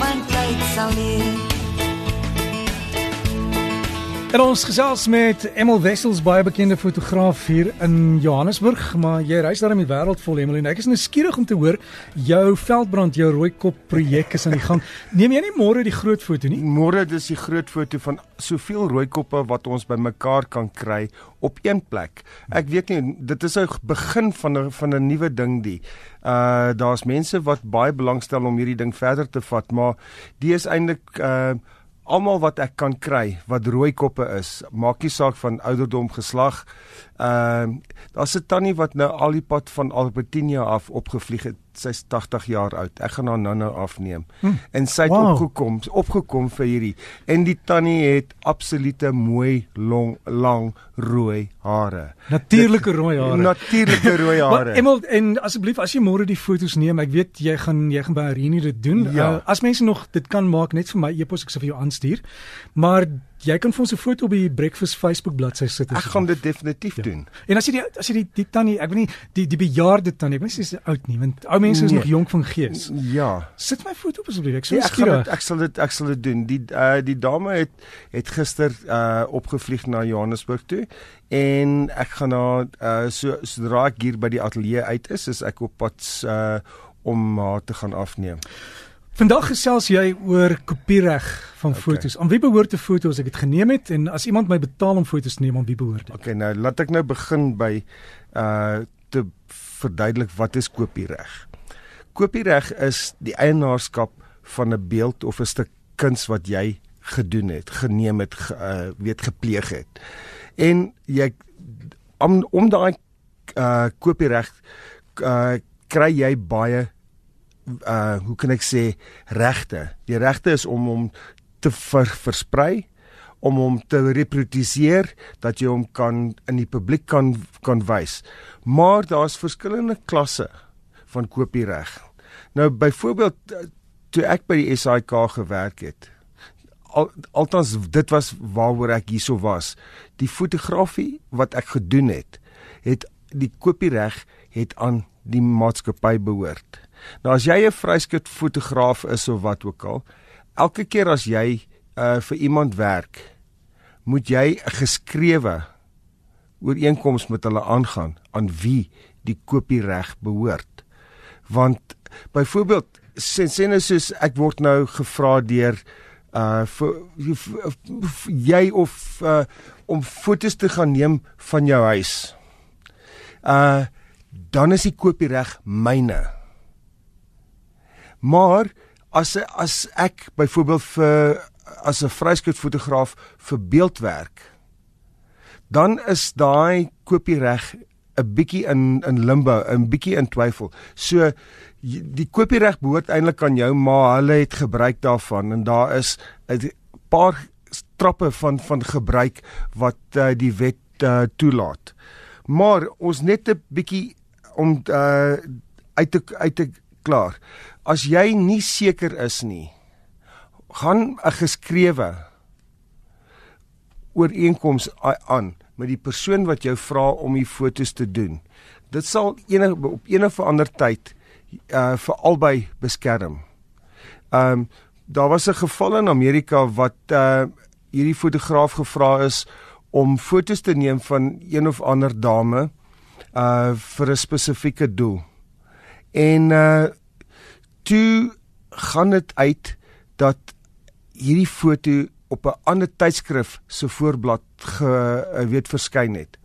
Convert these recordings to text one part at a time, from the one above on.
បានផ្លៃសាលា En ons gesels met Emil Wessels, baie bekende fotograaf hier in Johannesburg, maar jy reis daar in die wêreld vol Emil en ek is nou skieurig om te hoor jou veldbrand, jou rooi kop projek is aan die gang. Neem jy nie môre die groot foto nie? Môre dis die groot foto van soveel rooi koppe wat ons bymekaar kan kry op een plek. Ek weet nie, dit is 'n begin van 'n van 'n nuwe ding die. Uh daar's mense wat baie belangstel om hierdie ding verder te vat, maar die is eintlik uh almal wat ek kan kry wat rooi koppe is, maak nie saak van ouderdom, geslag. Ehm uh, daar's 'n tannie wat nou al die pad van Albertinia af opgevlieg het. Sy's 80 jaar oud. Ek gaan haar nou-nou afneem. Hm. En sy het wow. opgekom, opgekom vir hierdie. En die tannie het absolute mooi long lang rooi hare. Natuurlike rooi hare. Natuurlike rooi hare. maar Emel en asseblief as jy môre die fotos neem, ek weet jy gaan jy gaan by Irene dit doen. Ja. Uh, as mense nog dit kan maak net vir my e-pos ek sal vir jou aanstuur. Maar jy kan vir ons 'n foto op die Breakfast Facebook bladsy sit. Ek gaan dit definitief ja. doen. En as jy die as jy die, die tannie, ek weet nie die die bejaarde tannie, ek weet nie sy is oud nie, want ou mense is nee. nog jonk van gees. Ja. Sit my foto op asseblief. Ek sou nee, ek dit ek sal dit ek sal dit doen. Die uh, die dame het het gister uh opgevlieg na Johannesburg toe en ek gaan na uh so sodra ek hier by die ateljee uit is, is ek op pad uh om haar te gaan afneem. Vandag gesels jy oor kopiereg van okay. fotos. Aan wie behoort 'n foto as ek dit geneem het en as iemand my betaal om fotos te neem, aan wie behoort dit? Okay, nou laat ek nou begin by uh te verduidelik wat is kopiereg. Kopiereg is die eienaarskap van 'n beeld of 'n stuk kuns wat jy gedoen het, geneem het, ge, uh, weet gepleeg het. En jy om om daai uh kopiereg uh kry jy baie uh hoe kan ek sê regte. Die regte is om hom te ver, versprei om hom te reproduseer dat jy hom kan in die publiek kan kan wys. Maar daar's verskillende klasse van kopiereg. Nou byvoorbeeld toe ek by die SAIK gewerk het. Al, althans dit was waaroor ek hierso was. Die fotografie wat ek gedoen het, het die kopiereg het aan die maatskappy behoort. Nou as jy 'n vryskut fotograaf is of wat ook al, elke keer as jy uh vir iemand werk, moet jy 'n geskrewe ooreenkoms met hulle aangaan aan wie die kopiereg behoort. Want byvoorbeeld sien nou soos ek word nou gevra deur uh vir, vir, vir jy of uh om fotos te gaan neem van jou huis. Uh dan is die kopiereg myne. Maar as as ek byvoorbeeld vir as 'n vryskut fotograaf vir beeldwerk dan is daai kopiereg 'n bietjie in in limbo, 'n bietjie in twyfel. So die kopiereg behoort eintlik aan jou, maar hulle het gebruik daarvan en daar is 'n paar trappe van van gebruik wat uh, die wet uh, toelaat. Maar ons net 'n bietjie om uh, uit te uit te klaar. As jy nie seker is nie, gaan 'n geskrewe ooreenkoms aan met die persoon wat jou vra om die fotos te doen. Dit sal enige op enige ander tyd uh vir albei beskerm. Um daar was 'n geval in Amerika wat uh hierdie fotograaf gevra is om fotos te neem van een of ander dame uh vir 'n spesifieke doel. En uh toe gaan dit uit dat hierdie foto op 'n ander tydskrif se voorblad ge uh, weet verskyn het.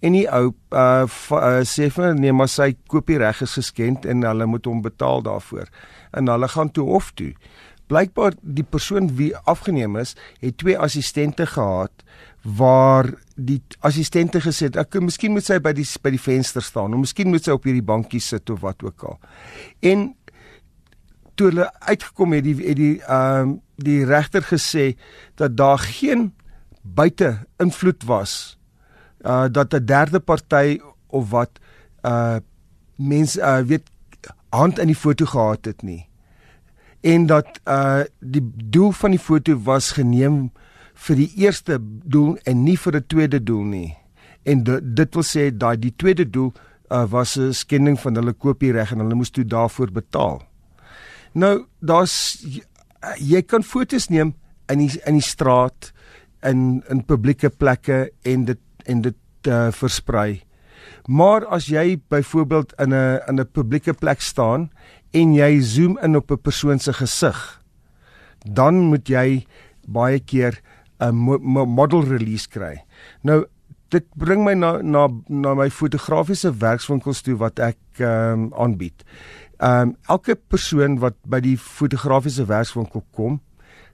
En die ou uh, uh sê vir nee maar sy kopiereg is geskend en hulle moet hom betaal daarvoor. En hulle gaan toe hof toe. Blykbaar die persoon wie afgeneem is, het twee assistente gehad waar die assistente gesê het ek miskien moet sy by die by die venster staan of miskien moet sy op hierdie bankie sit of wat ook al. En toe hulle uitgekom het die het die ehm uh, die regter gesê dat daar geen buite invloed was uh dat 'n derde party of wat uh mense uh weet hand in die foto gehad het nie en dat uh die doel van die foto was geneem vir die eerste doel en nie vir 'n tweede doel nie en dit, dit wil sê daai die tweede doel uh, was 'n skending van hulle kopiereg en hulle moes toe daarvoor betaal. Nou daar's jy kan fotos neem in die in die straat in in publieke plekke en dit en dit uh, versprei. Maar as jy byvoorbeeld in 'n in 'n publieke plek staan en jy zoom in op 'n persoon se gesig, dan moet jy baie keer 'n mo model release kry. Nou dit bring my na na na my fotografiese werkswinkels toe wat ek ehm um, aanbied. Ehm um, elke persoon wat by die fotografiese werkswinkel kom,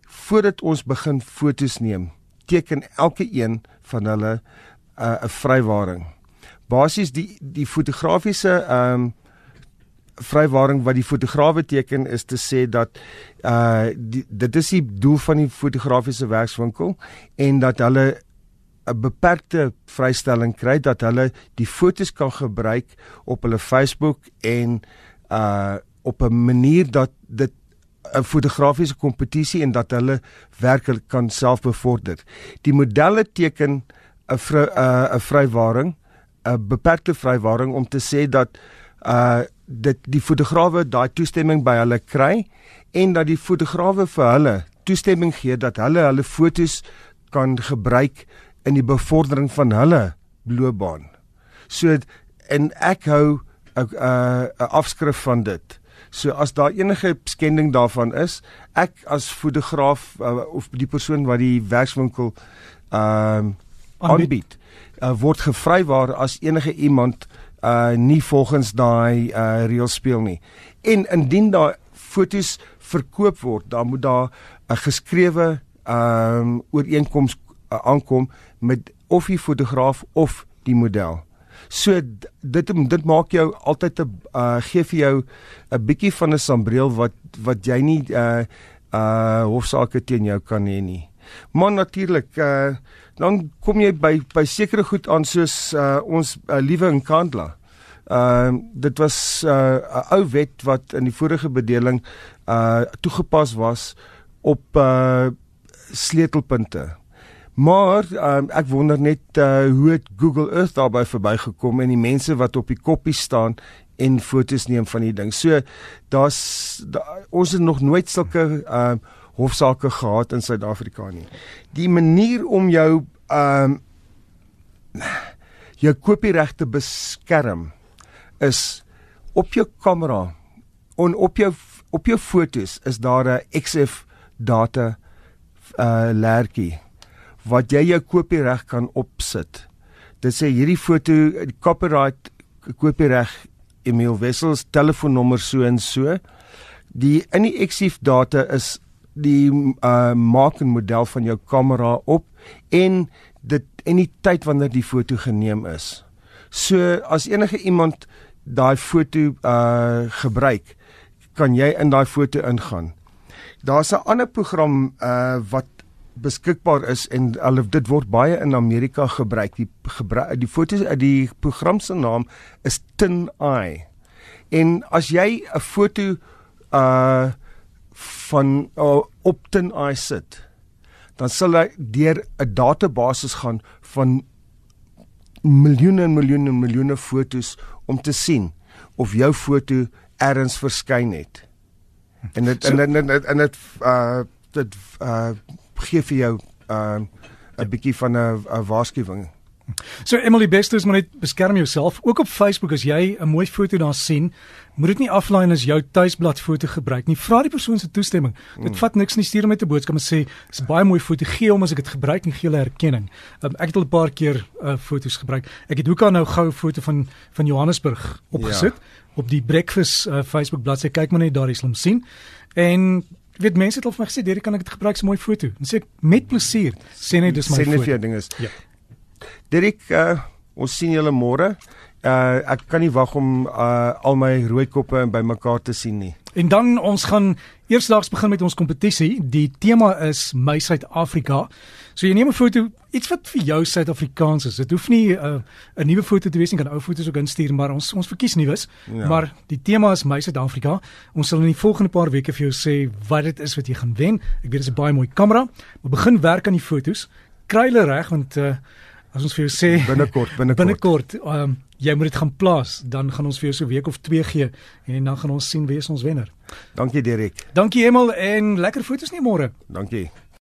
voordat ons begin fotos neem, teken elke een van hulle 'n uh, 'n vrywaring. Basies die die fotografiese ehm um, vrywaring wat die fotograwe teken is te sê dat uh die, dit is die doel van die fotografiese werkswinkel en dat hulle 'n beperkte vrystelling kry dat hulle die fotos kan gebruik op hulle Facebook en uh op 'n manier dat dit 'n fotografiese kompetisie en dat hulle werklik kan self bevorder. Die modelle teken 'n 'n vrywaring, 'n beperkte vrywaring om te sê dat uh dit die fotograwe daai toestemming by hulle kry en dat die fotograwe vir hulle toestemming gee dat hulle hulle fotos kan gebruik in die bevordering van hulle loopbaan. So en ek hou 'n 'n afskrif van dit. So as daar enige skending daarvan is, ek as fotograaf uh, of die persoon wat die werkswinkel ehm uh, aanbied, uh, word gevrywaar as enige iemand uh nie volgens daai uh reël speel nie. En indien daar fotos verkoop word, dan moet daar 'n geskrewe ehm um, ooreenkoms uh, aankom met of die fotograaf of die model. So dit dit maak jou altyd 'n uh gee vir jou 'n bietjie van 'n sambreel wat wat jy nie uh uh hofsaake teen jou kan hê nie. Maar natuurlik uh dan kom jy by by sekere goed aan soos uh, ons uh, liewe in Kandla. Ehm uh, dit was 'n uh, ou wet wat in die vorige bedeling uh toegepas was op uh sleutelpunte. Maar um, ek wonder net uh, hoe het Google Earth daarby verbygekom en die mense wat op die koppie staan en fotos neem van die ding. So daar's da, ons het nog nooit sulke ehm uh, hofsaake gehad in Suid-Afrika nie. Die manier om jou ehm um, jou kopieregte beskerm is op jou kamera en op jou op jou fotos is daar 'n XF data uh lertjie wat jy jou kopiereg kan opsit. Dit sê hierdie foto copyright kopiereg Emil Wessels telefoonnommer so en so. Die in die XF data is die uh maak en model van jou kamera op en dit en die tyd wanneer die foto geneem is. So as enige iemand daai foto uh gebruik, kan jy in daai foto ingaan. Daar's 'n ander program uh wat beskikbaar is en hulle dit word baie in Amerika gebruik. Die gebruik die fotos die program se naam is Tin Eye. En as jy 'n foto uh van uh, op Tin Eye sit, dan sal hy deur 'n database gaan van miljoene en miljoene en miljoene fotos om te sien of jou foto ergens verskyn het. En dit so, en dit en dit uh dit uh gee vir jou uh 'n bietjie van 'n waarskuwing. So Emily Bester is maar net beskerm jouself. Ook op Facebook as jy 'n mooi foto daar sien, moet dit nie aflaai as jou tuisblad foto gebruik nie. Vra die persoon se toestemming. Dit mm. vat niks nie. Stuur met 'n boodskap en sê, "Dis baie mooi foto. Gee hom as ek dit gebruik en gee hulle erkenning." Um, ek het al 'n paar keer uh, foto's gebruik. Ek het ook al nou gou 'n foto van van Johannesburg opgesit ja. op die Breakfast uh, Facebook bladsy. Kyk maar net daar, jy sal hom sien. En Ek weet mense het al vir my gesê, "Derek, kan ek dit gebruik so 'n mooi foto?" En sê ek met plesier, sê net dis my foto. Sê net vir jou ding is. Ja. Dirk, uh, ons sien julle môre. Uh, ek kan nie wag om uh, al my rooi koppe bymekaar te sien nie. En dan ons gaan eersdaags begin met ons kompetisie. Die tema is My Suid-Afrika. So jy neem 'n foto, iets wat vir jou Suid-Afrikaans is. Dit hoef nie 'n uh, 'n nuwe foto te wees nie, kan ou foto's ook instuur, maar ons ons verkies nuus. Ja. Maar die tema is My Suid-Afrika. Ons sal in die volgende paar weke vir jou sê wat dit is wat jy gaan wen. Ek weet dit is 'n baie mooi kamera. Maar begin werk aan die foto's. Kry hulle reg want uh, As ons vir jou sê binnekort, binnekort. binnekort, um, jy moet dit gaan plaas, dan gaan ons vir jou so 'n week of 2 gee en dan gaan ons sien wie is ons wenner. Dankie Derek. Dankie Emel en lekker foto's nie môre. Dankie.